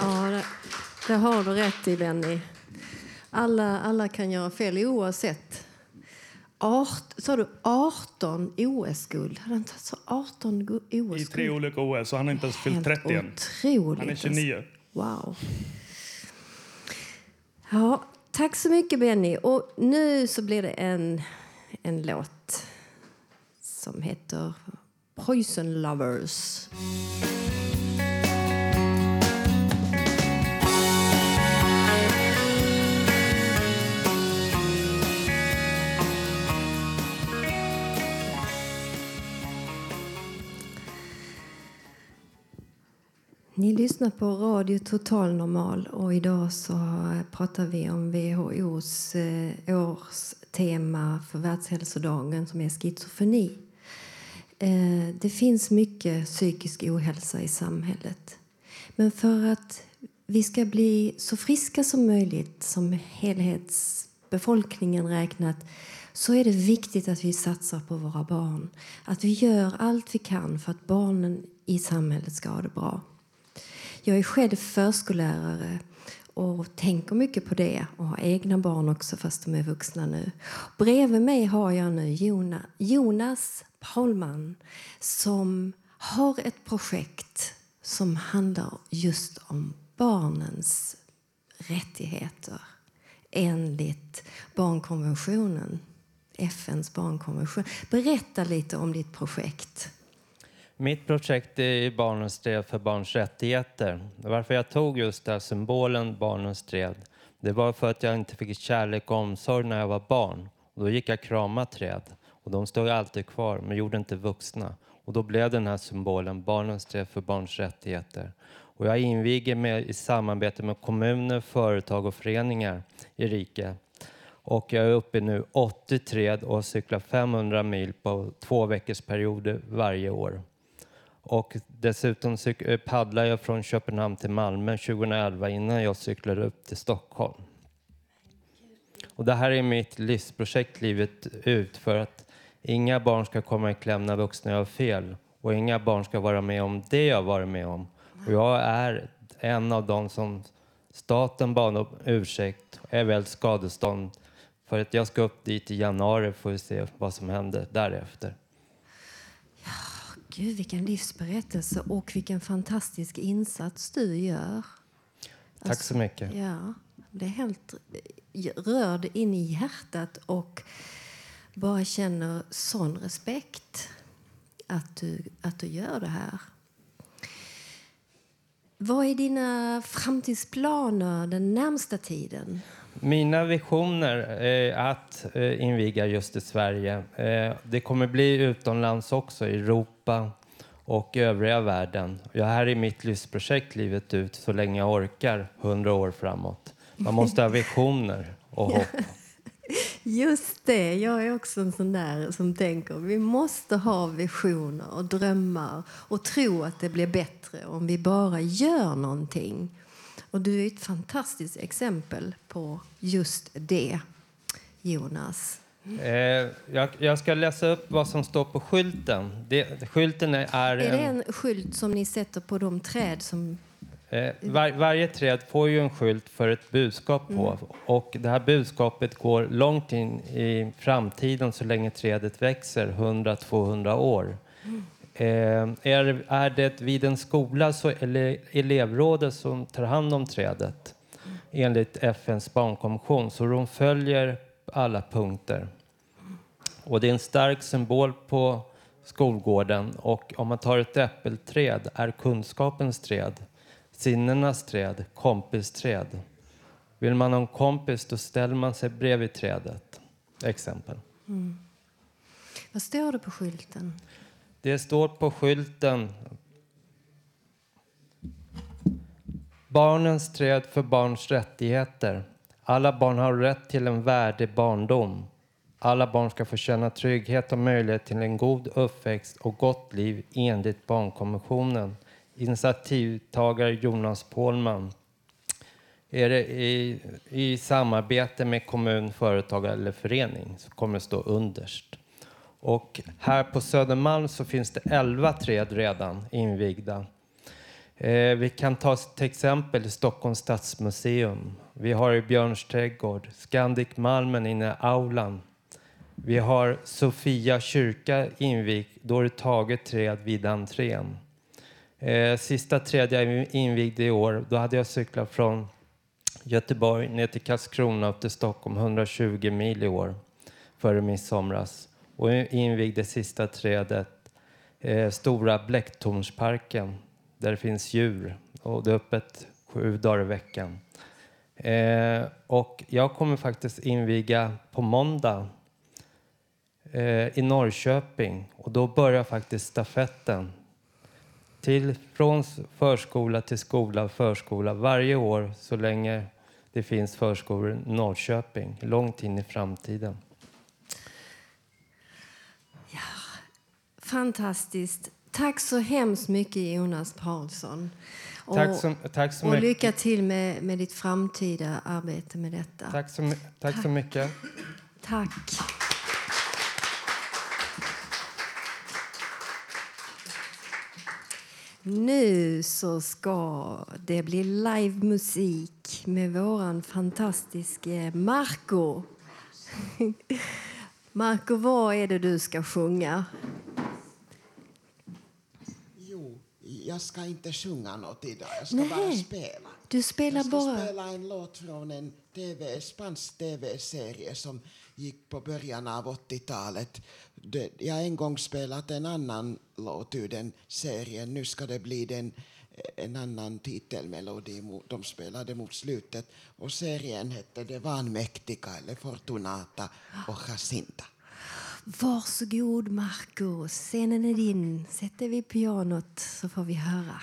Ja, det, det har du rätt i, Benny. Alla, alla kan göra fel oavsett. Art, sa du 18 OS-guld? Hade han tagit så 18 gu- I OS-guld? tre olika OS och han har inte ens fyllt Helt 30 än. Han är 29. Wow. Ja, tack så mycket, Benny. Och nu så blir det en, en låt som heter Poison Lovers. Ni lyssnar på Radio Total Normal och idag så pratar vi om WHOs eh, årstema för Världshälsodagen som är schizofreni. Eh, det finns mycket psykisk ohälsa i samhället. Men för att vi ska bli så friska som möjligt som helhetsbefolkningen räknat så är det viktigt att vi satsar på våra barn. Att vi gör allt vi kan för att barnen i samhället ska ha det bra. Jag är själv förskollärare och tänker mycket på det och har egna barn också fast de är vuxna nu. Bredvid mig har jag nu Jonas Paulman som har ett projekt som handlar just om barnens rättigheter enligt barnkonventionen, FNs barnkonvention. Berätta lite om ditt projekt. Mitt projekt är Barnens träd för barns rättigheter. Varför jag tog just den här symbolen Barnens träd, det var för att jag inte fick kärlek och omsorg när jag var barn. Och då gick jag krama träd och de stod alltid kvar men gjorde inte vuxna. Och då blev den här symbolen Barnens träd för barns rättigheter. Och jag inviger med i samarbete med kommuner, företag och föreningar i riket. Och jag är uppe i nu 80 träd och cyklar 500 mil på två veckors perioder varje år. Och dessutom paddlade eh, paddlar jag från Köpenhamn till Malmö 2011 innan jag cyklade upp till Stockholm. Och det här är mitt livsprojekt livet ut för att inga barn ska komma i kläm när vuxna gör fel och inga barn ska vara med om det jag varit med om. Och jag är en av dem som staten bad om ursäkt och är väl skadestånd för att jag ska upp dit i januari får vi se vad som händer därefter. Gud, vilken livsberättelse och vilken fantastisk insats du gör. Tack så mycket. Ja, det är helt rörd in i hjärtat och bara känner sån respekt att du, att du gör det här. Vad är dina framtidsplaner den närmsta tiden? Mina visioner är att eh, inviga just i Sverige. Eh, Det kommer bli utomlands också, i Europa och övriga världen. Jag här är mitt livsprojekt livet ut så länge jag orkar, hundra år framåt. Man måste ha visioner och hopp. Just det, jag är också en sån där som tänker vi måste ha visioner och drömmar och tro att det blir bättre om vi bara gör någonting. Och du är ett fantastiskt exempel på just det, Jonas. Eh, jag, jag ska läsa upp vad som står på skylten. Det, skylten är, är, Är det en, skylt som ni sätter på de träd som... eh, var, varje träd får ju en skylt för ett budskap på. Mm. Och det här budskapet går långt in i framtiden så länge trädet växer, 100-200 år. Eh, Eh, är, är det vid en skola så eller elevrådet som tar hand om trädet enligt FNs barnkonvention så de följer alla punkter. Och det är en stark symbol på skolgården och om man tar ett äppelträd är kunskapens träd, sinnenas träd, kompisträd. Vill man ha en kompis då ställer man sig bredvid trädet. Exempel. Mm. Vad står det på skylten? Det står på skylten Barnens träd för barns rättigheter. Alla barn har rätt till en värdig barndom. Alla barn ska få känna trygghet och möjlighet till en god uppväxt och gott liv enligt barnkonventionen. Initiativtagare Jonas Pålman. Är det i, i samarbete med kommun, företag eller förening så kommer det stå underst. Och här på Södermalm så finns det 11 träd redan invigda. Eh, vi kan ta till exempel Stockholms stadsmuseum. Vi har i Björns trädgård, Scandic Malmen inne i aulan. Vi har Sofia kyrka invigd, då är det taget träd vid entrén. Eh, sista träd jag invigde i år, då hade jag cyklat från Göteborg ner till Karlskrona upp till Stockholm, 120 mil i år, före midsomras. Och invigde sista trädet, eh, Stora Blecktornsparken, där det finns djur och det är öppet sju dagar i veckan. Eh, och jag kommer faktiskt inviga på måndag eh, i Norrköping och då börjar faktiskt stafetten till, från förskola till skola, förskola varje år så länge det finns förskolor i Norrköping, långt in i framtiden. Fantastiskt. Tack så hemskt mycket Jonas Paulsson. Och, Tack så- tack så och lycka till med, med ditt framtida arbete med detta. Tack så, my- tack så mycket. Tack. Nu så ska det bli livemusik med våran fantastiske Marco. Marco, vad är det du ska sjunga? Jo, jag ska inte sjunga något idag. Jag ska Nej. bara spela. Du spelar jag ska bara... spela en låt från en TV, spansk tv-serie som gick på början av 80-talet. Det- Jag har en gång spelat en annan låt ur den serien. Nu ska det bli den, en annan titelmelodi de spelade mot slutet. Och serien hette Det vanmäktiga eller Fortunata och Jacinta. Varsågod, Marco. Scenen är din. Sätt dig vid pianot så får vi höra.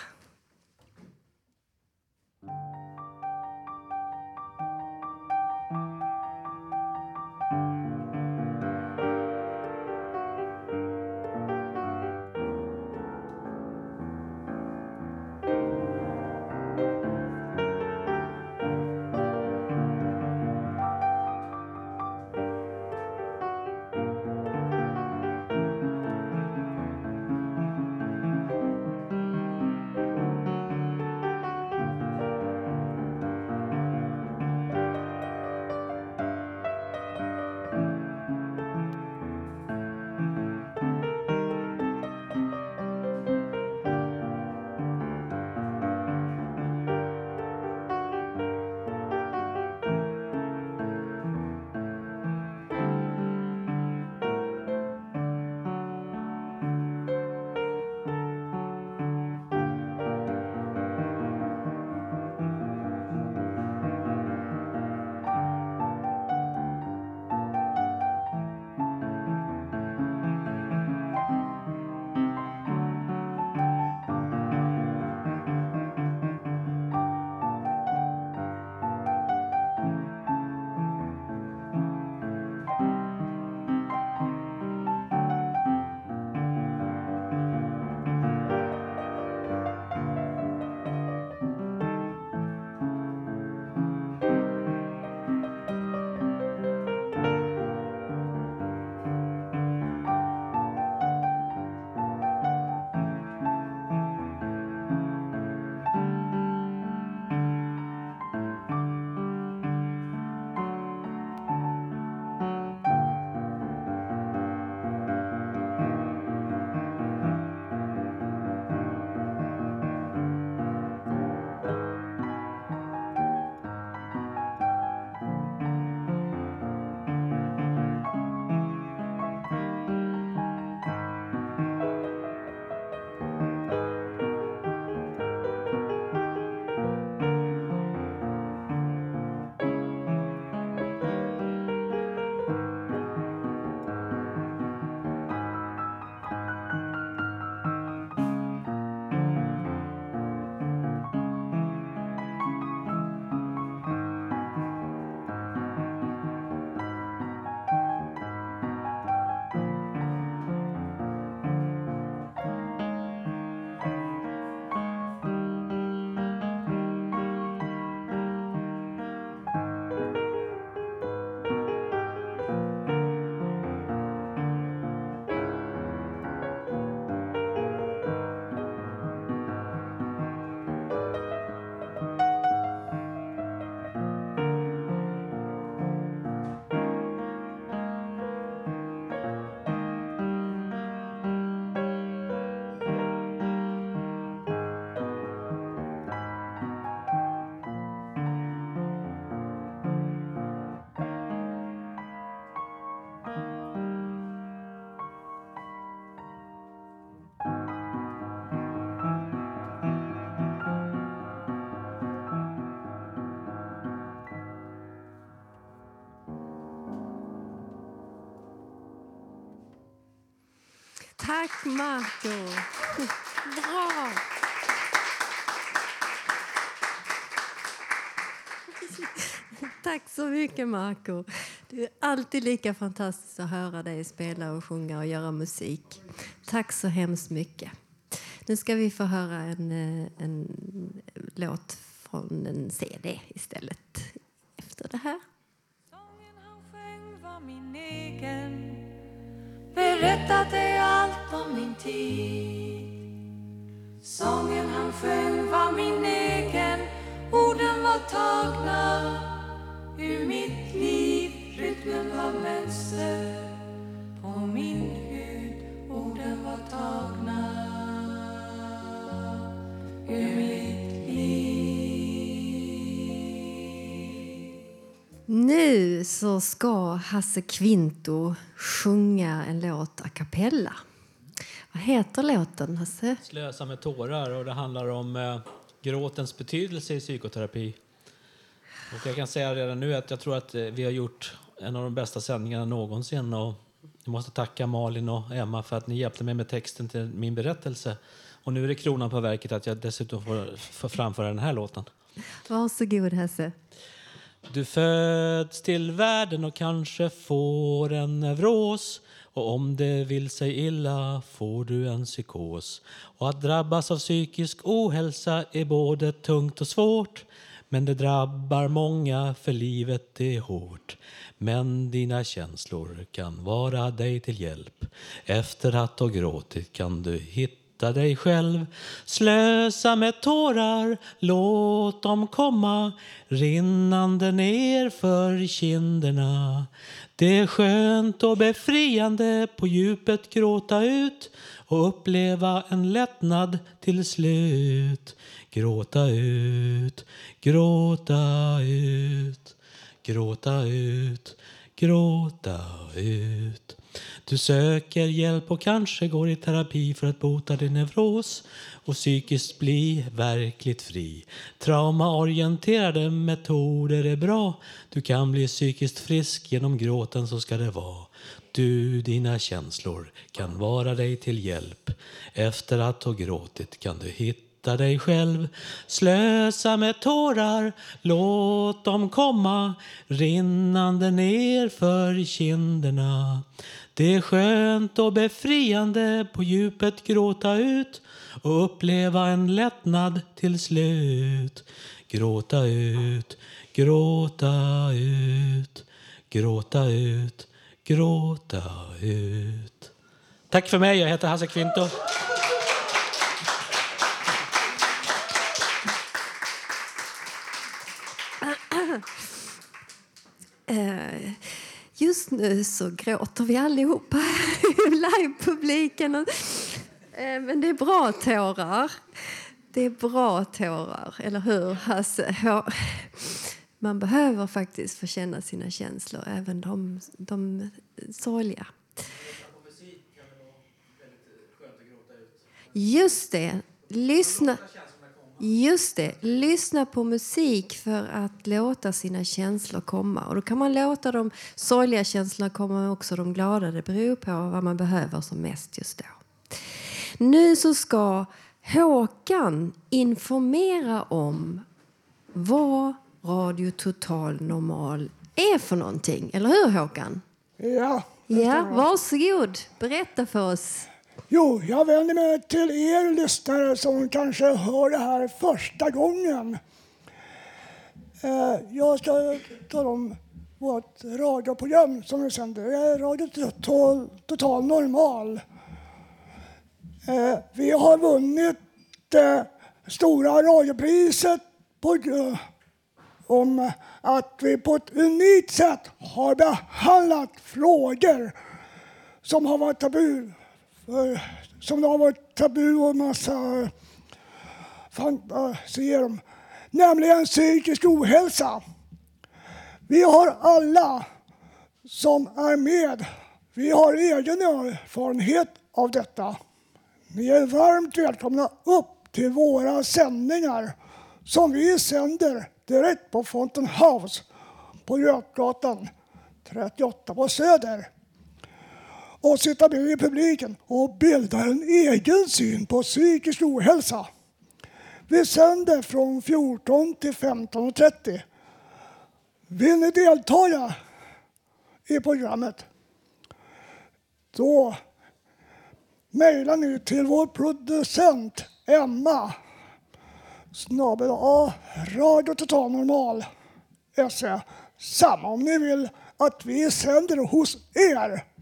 Tack Marco. Bra. Tack så mycket Marco. Det är alltid lika fantastiskt att höra dig spela och sjunga och göra musik. Tack så hemskt mycket. Nu ska vi få höra en, eh, en låt från en CD istället efter det här. var min egen Berättade allt om min tid. Sången han sjöng var min egen. Orden var tagna ur mitt liv. Rytmen var mönster på min hud. Orden var tagna ur mitt liv. Nu så ska Hasse Kvinto sjunga en låt a cappella. Vad heter låten, Hasse? Slösa med tårar och det handlar om eh, gråtens betydelse i psykoterapi. Och jag kan säga redan nu att jag tror att eh, vi har gjort en av de bästa sändningarna någonsin och jag måste tacka Malin och Emma för att ni hjälpte mig med texten till min berättelse. Och nu är det kronan på verket att jag dessutom får, får framföra den här låten. Varsågod, Hasse. Du föds till världen och kanske får en neuros och om det vill sig illa får du en psykos. Och att drabbas av psykisk ohälsa är både tungt och svårt men det drabbar många för livet är hårt. Men dina känslor kan vara dig till hjälp. Efter att ha gråtit kan du hitta dig själv. Slösa med tårar, låt dem komma rinnande ner för kinderna. Det är skönt och befriande på djupet gråta ut och uppleva en lättnad till slut. Gråta ut, gråta ut, gråta ut, gråta ut. Du söker hjälp och kanske går i terapi för att bota din neuros och psykiskt bli verkligt fri. Traumaorienterade metoder är bra. Du kan bli psykiskt frisk genom gråten, så ska det vara. Du, dina känslor kan vara dig till hjälp. Efter att ha gråtit kan du hitta Hitta dig själv. Slösa med tårar, låt dem komma rinnande ner för kinderna. Det är skönt och befriande på djupet gråta ut och uppleva en lättnad till slut. Gråta ut, gråta ut, gråta ut, gråta ut. Tack för mig, jag heter Hasse Kvinto. Eh, Just nu så gråter vi allihopa i livepubliken. Eh, Men det är bra tårar. Det är bra tårar, eller hur Hasse? Ja. Man behöver faktiskt få känna sina känslor, även de, de sorgliga. Just det. Lyssna. Just det. Lyssna på musik för att låta sina känslor komma. Och då kan man låta de sorgliga känslorna komma men också de glada. Det beror på vad man behöver som mest just då. Nu så ska Håkan informera om vad Radio Total Normal är för någonting. Eller hur Håkan? Ja. Ja, varsågod. Berätta för oss. Jo, jag vänder mig till er lyssnare som kanske hör det här första gången. Eh, jag ska tala om vårt radioprogram som vi sänder. Det är Radio Total, Total Normal. Eh, vi har vunnit det stora radiopriset på, om att vi på ett unikt sätt har behandlat frågor som har varit tabu Eh, som det har varit tabu och massa eh, fantasier om. Nämligen psykisk ohälsa. Vi har alla som är med, vi har egen erfarenhet av detta. Ni är varmt välkomna upp till våra sändningar som vi sänder direkt på Fountain House på Götgatan 38 på Söder och sitta med i publiken och bilda en egen syn på psykisk ohälsa. Vi sänder från 14 till 15.30. Vill ni delta i programmet? Då mejlar ni till vår producent Emma snabel A Radio Total Normal SE. Samma om ni vill att vi sänder hos er.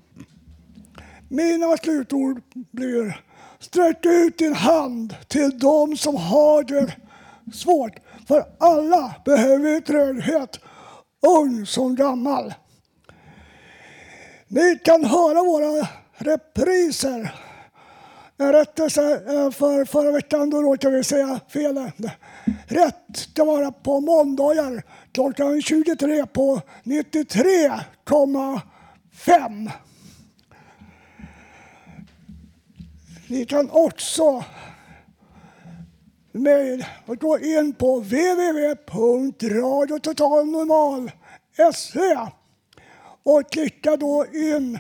Mina slutord blir sträck ut din hand till dem som har det svårt. För alla behöver tröghet, ung som gammal. Ni kan höra våra repriser. En rättelse eh, för förra veckan, då råkade vi säga fel. Rätt ska vara på måndagar klockan 23 på 93,5. Ni kan också med att gå in på www.radiototalnormal.se och klicka då in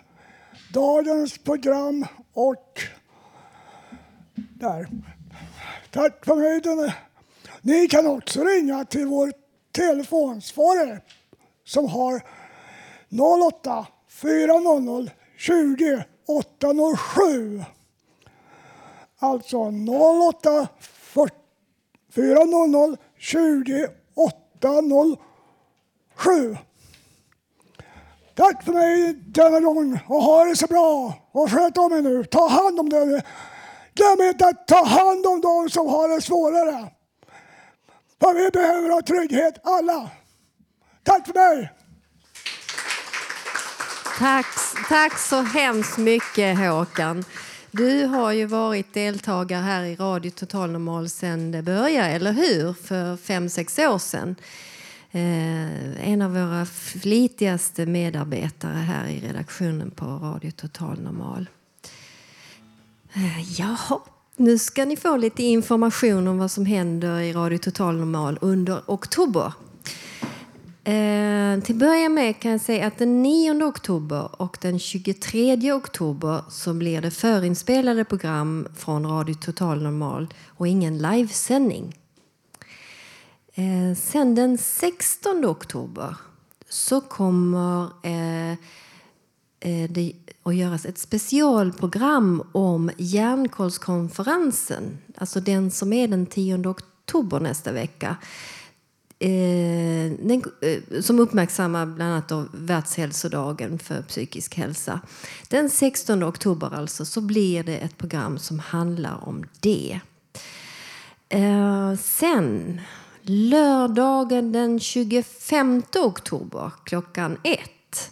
dagens program och där. Tack för mig. Ni kan också ringa till vår telefonsvarare som har 08 400 20 807. Alltså 08 400 20 807. Tack för mig denna gång och ha det så bra. Och sköt om er nu. Ta hand om det. Glöm inte att ta hand om de som har det svårare. För vi behöver ha trygghet alla. Tack för mig. Tack, tack så hemskt mycket Håkan. Du har ju varit deltagare här i Radio Total Normal sedan det började, eller hur? För fem, sex år sedan. Eh, en av våra flitigaste medarbetare här i redaktionen på Radio Total Normal. Eh, jaha, nu ska ni få lite information om vad som händer i Radio Total Normal under oktober. Eh, till att börja med kan jag säga att den 9 oktober och den 23 oktober så blir det förinspelade program från Radio Total Normal och ingen livesändning. Eh, sen den 16 oktober så kommer eh, eh, det att göras ett specialprogram om järnkolskonferensen, Alltså den som är den 10 oktober nästa vecka. Eh, den, eh, som uppmärksammar bland annat då Världshälsodagen för psykisk hälsa. Den 16 oktober alltså så blir det ett program som handlar om det. Eh, sen lördagen den 25 oktober klockan ett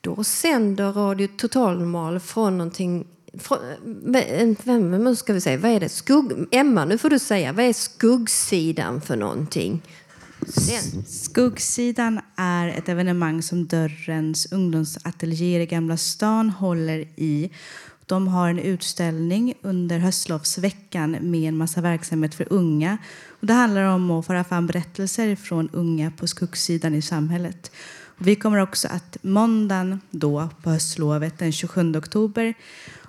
då sänder Radio Totalnormal från någonting från, vem, vem ska vi säga, vad är det? Skugg, Emma, nu får du säga, vad är skuggsidan för någonting? Skuggsidan är ett evenemang som Dörrens ungdomsateljéer i Gamla stan håller i. De har en utställning under höstlovsveckan med en massa verksamhet för unga. Och det handlar om att föra fram berättelser från unga på skuggsidan i samhället. Och vi kommer också att måndagen då på höstlovet den 27 oktober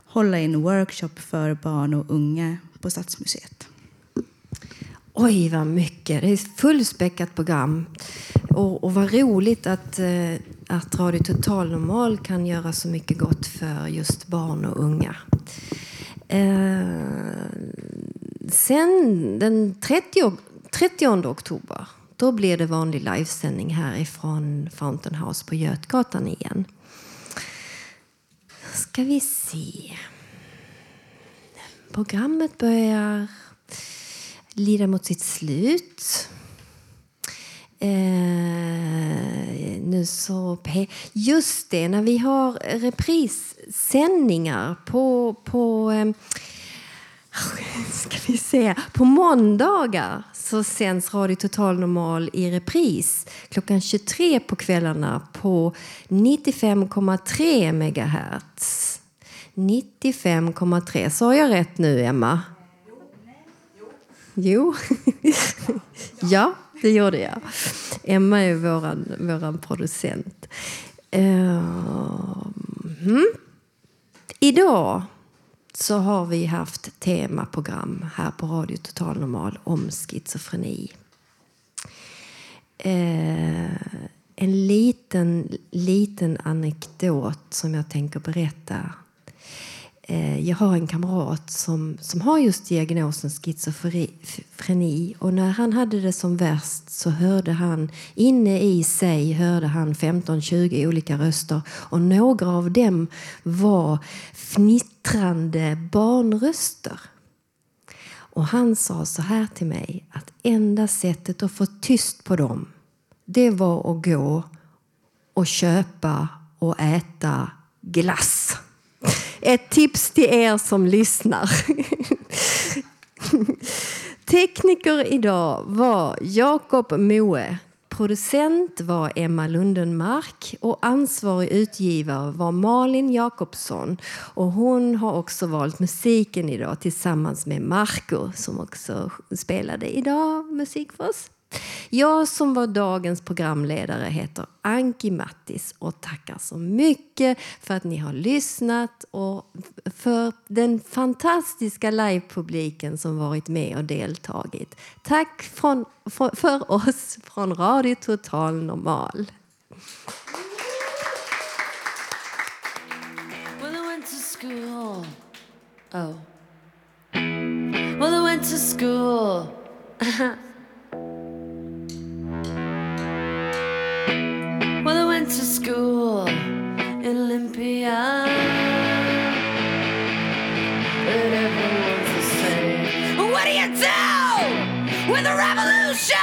hålla en workshop för barn och unga på Stadsmuseet. Oj, vad mycket. Det är ett fullspäckat program. Och, och vad roligt att, eh, att Radio Total Normal kan göra så mycket gott för just barn och unga. Eh, sen den 30, 30 oktober då blir det vanlig livesändning härifrån Fountain House på Götgatan igen. Ska vi se. Programmet börjar lida mot sitt slut. Eh, nu så... Just det, när vi har reprissändningar på... på eh, ska vi se, på måndagar så sänds Radio Total Normal i repris klockan 23 på kvällarna på 95,3 megahertz. 95,3. Sa jag rätt nu, Emma? Jo. ja, det gjorde jag. Emma är vår våran producent. Uh, hmm. Idag så har vi haft temaprogram här på Radio Total Normal om schizofreni. Uh, en liten, liten anekdot som jag tänker berätta. Eh, jag har en kamrat som, som har just diagnosen schizofreni och när han hade det som värst så hörde han inne i sig hörde han 15-20 olika röster och några av dem var fnittrande barnröster. Och han sa så här till mig att enda sättet att få tyst på dem det var att gå och köpa och äta glass. Ett tips till er som lyssnar. Tekniker idag var Jakob Moe. Producent var Emma Lundenmark och ansvarig utgivare var Malin Jakobsson. Och hon har också valt musiken idag tillsammans med Marco som också spelade idag musik för oss. Jag som var dagens programledare heter Anki Mattis och tackar så mycket för att ni har lyssnat och för den fantastiska livepubliken som varit med och deltagit. Tack från, för, för oss från Radio Total Normal. Well, I went to school. Oh. Well, I went to school. went to school in Olympia. But everyone's the same. What do you do with a revolution?